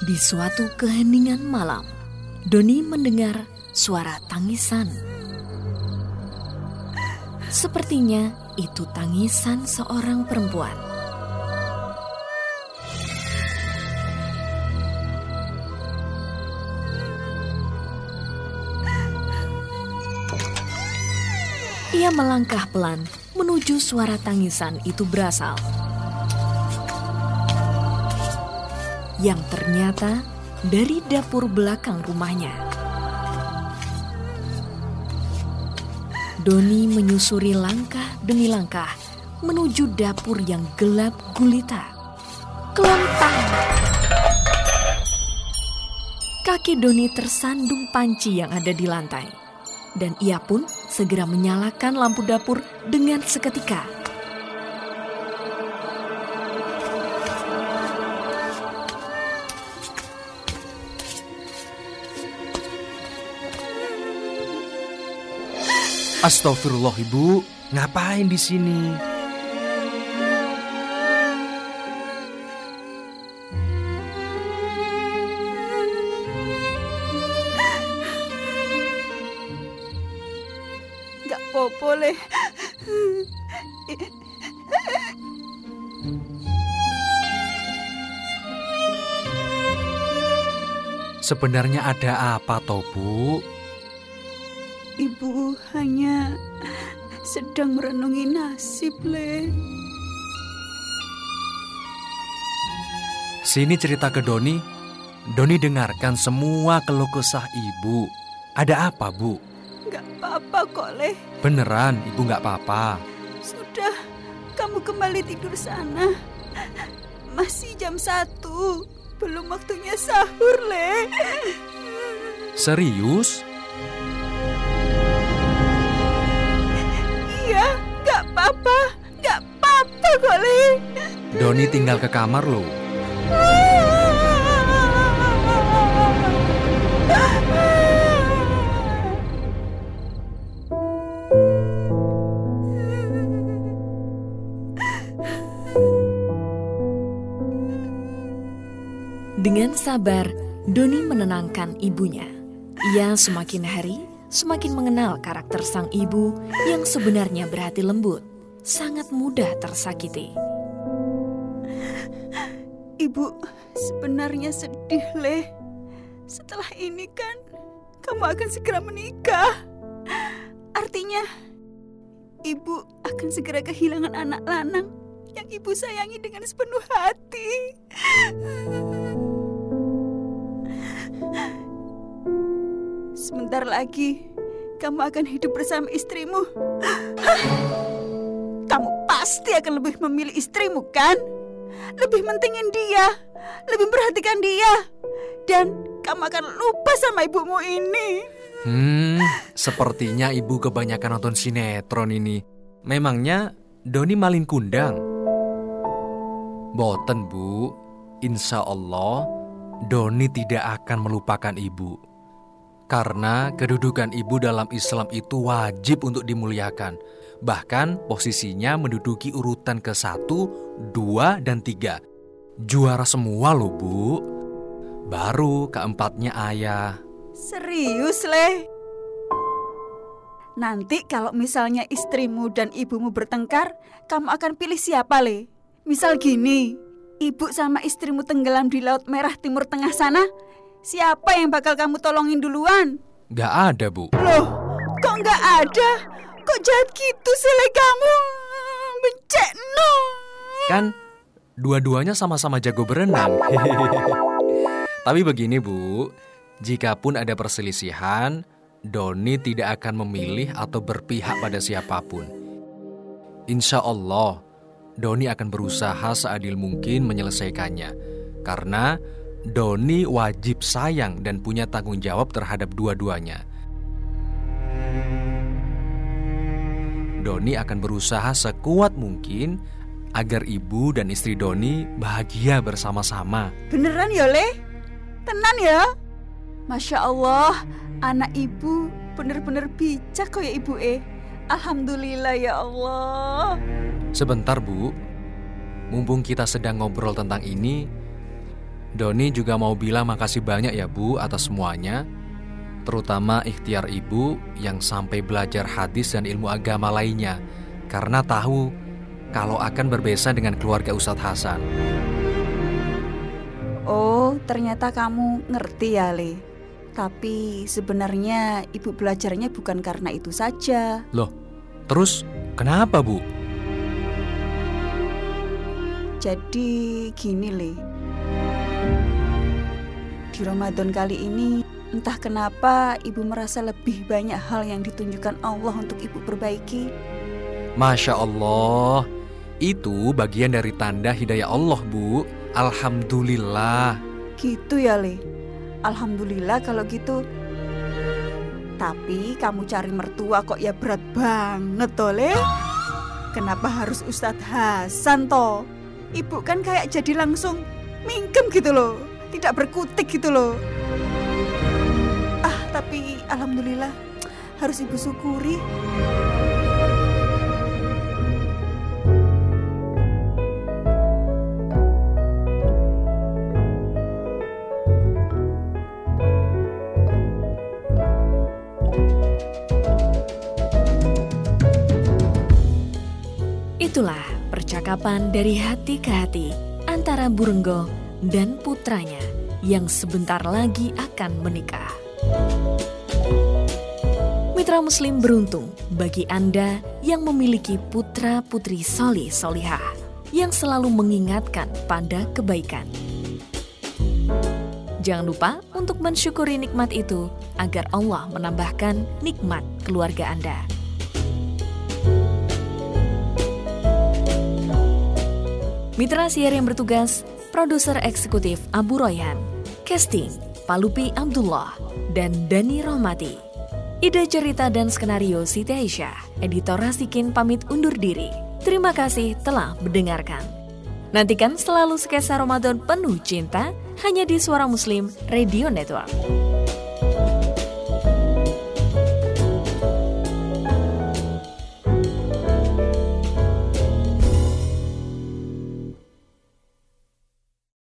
Di suatu keheningan malam, Doni mendengar suara tangisan. Sepertinya itu tangisan seorang perempuan. Ia melangkah pelan menuju suara tangisan itu berasal. Yang ternyata dari dapur belakang rumahnya. Doni menyusuri langkah demi langkah menuju dapur yang gelap gulita. Kelontang! Kaki Doni tersandung panci yang ada di lantai. Dan ia pun segera menyalakan lampu dapur dengan seketika. Astagfirullah ibu, ngapain di sini? Gak popo le. Sebenarnya ada apa toh bu? Ibu hanya sedang merenungi nasib le. Sini cerita ke Doni. Doni dengarkan semua keluh kesah ibu. Ada apa bu? Gak apa-apa kok le. Beneran ibu nggak apa-apa. Sudah, kamu kembali tidur sana. Masih jam satu. Belum waktunya sahur le. Serius? Kok le. Doni tinggal ke kamar loh. Dengan sabar, Doni menenangkan ibunya. Ia semakin hari semakin mengenal karakter sang ibu yang sebenarnya berhati lembut, sangat mudah tersakiti. Ibu sebenarnya sedih, Le. Setelah ini kan kamu akan segera menikah. Artinya ibu akan segera kehilangan anak lanang yang ibu sayangi dengan sepenuh hati. Sebentar lagi kamu akan hidup bersama istrimu. Pasti akan lebih memilih istrimu, kan? Lebih mentingin dia, lebih memperhatikan dia. Dan kamu akan lupa sama ibumu ini. Hmm, sepertinya ibu kebanyakan nonton sinetron ini. Memangnya Doni malin kundang? Boten bu, insya Allah Doni tidak akan melupakan ibu. Karena kedudukan ibu dalam Islam itu wajib untuk dimuliakan. Bahkan posisinya menduduki urutan ke satu, dua, dan tiga. Juara semua loh bu. Baru keempatnya ayah. Serius, Le? Nanti kalau misalnya istrimu dan ibumu bertengkar, kamu akan pilih siapa, Le? Misal gini, ibu sama istrimu tenggelam di Laut Merah Timur Tengah sana, siapa yang bakal kamu tolongin duluan? Gak ada bu. Loh, kok nggak ada? Kok jahat gitu sih, Le, kamu? Becek, no! Kan dua-duanya sama-sama jago berenang. Tapi begini bu, jika pun ada perselisihan, Doni tidak akan memilih atau berpihak pada siapa pun. Insya Allah, Doni akan berusaha seadil mungkin menyelesaikannya. Karena Doni wajib sayang dan punya tanggung jawab terhadap dua-duanya. Doni akan berusaha sekuat mungkin agar ibu dan istri Doni bahagia bersama-sama. Beneran ya, Le? Tenan ya? Masya Allah, anak ibu bener-bener bijak kok ya ibu eh. Alhamdulillah ya Allah. Sebentar, Bu. Mumpung kita sedang ngobrol tentang ini, Doni juga mau bilang makasih banyak ya Bu atas semuanya, terutama ikhtiar Ibu yang sampai belajar hadis dan ilmu agama lainnya, karena tahu kalau akan berbeza dengan keluarga Ustadz Hasan. Oh, ternyata kamu ngerti ya, Le. Tapi sebenarnya ibu belajarnya bukan karena itu saja. Loh, terus kenapa Bu? Jadi gini, Le. Di Ramadan kali ini, entah kenapa ibu merasa lebih banyak hal yang ditunjukkan Allah untuk ibu perbaiki. Masya Allah, itu bagian dari tanda hidayah Allah, Bu. Alhamdulillah. Gitu ya, Le. Alhamdulillah kalau gitu. Tapi kamu cari mertua kok ya berat banget toh, Le. Kenapa harus Ustadz Hasan toh? Ibu kan kayak jadi langsung mingkem gitu loh tidak berkutik gitu loh. Ah, tapi alhamdulillah harus ibu syukuri. Itulah percakapan dari hati ke hati antara Burenggo dan putranya yang sebentar lagi akan menikah. Mitra Muslim beruntung bagi Anda yang memiliki putra-putri soli solihah yang selalu mengingatkan pada kebaikan. Jangan lupa untuk mensyukuri nikmat itu agar Allah menambahkan nikmat keluarga Anda. Mitra siar yang bertugas produser eksekutif Abu Royan, casting Palupi Abdullah, dan Dani Rohmati. Ide cerita dan skenario Siti Aisyah, editor Rasikin pamit undur diri. Terima kasih telah mendengarkan. Nantikan selalu skesa Ramadan penuh cinta hanya di Suara Muslim Radio Network.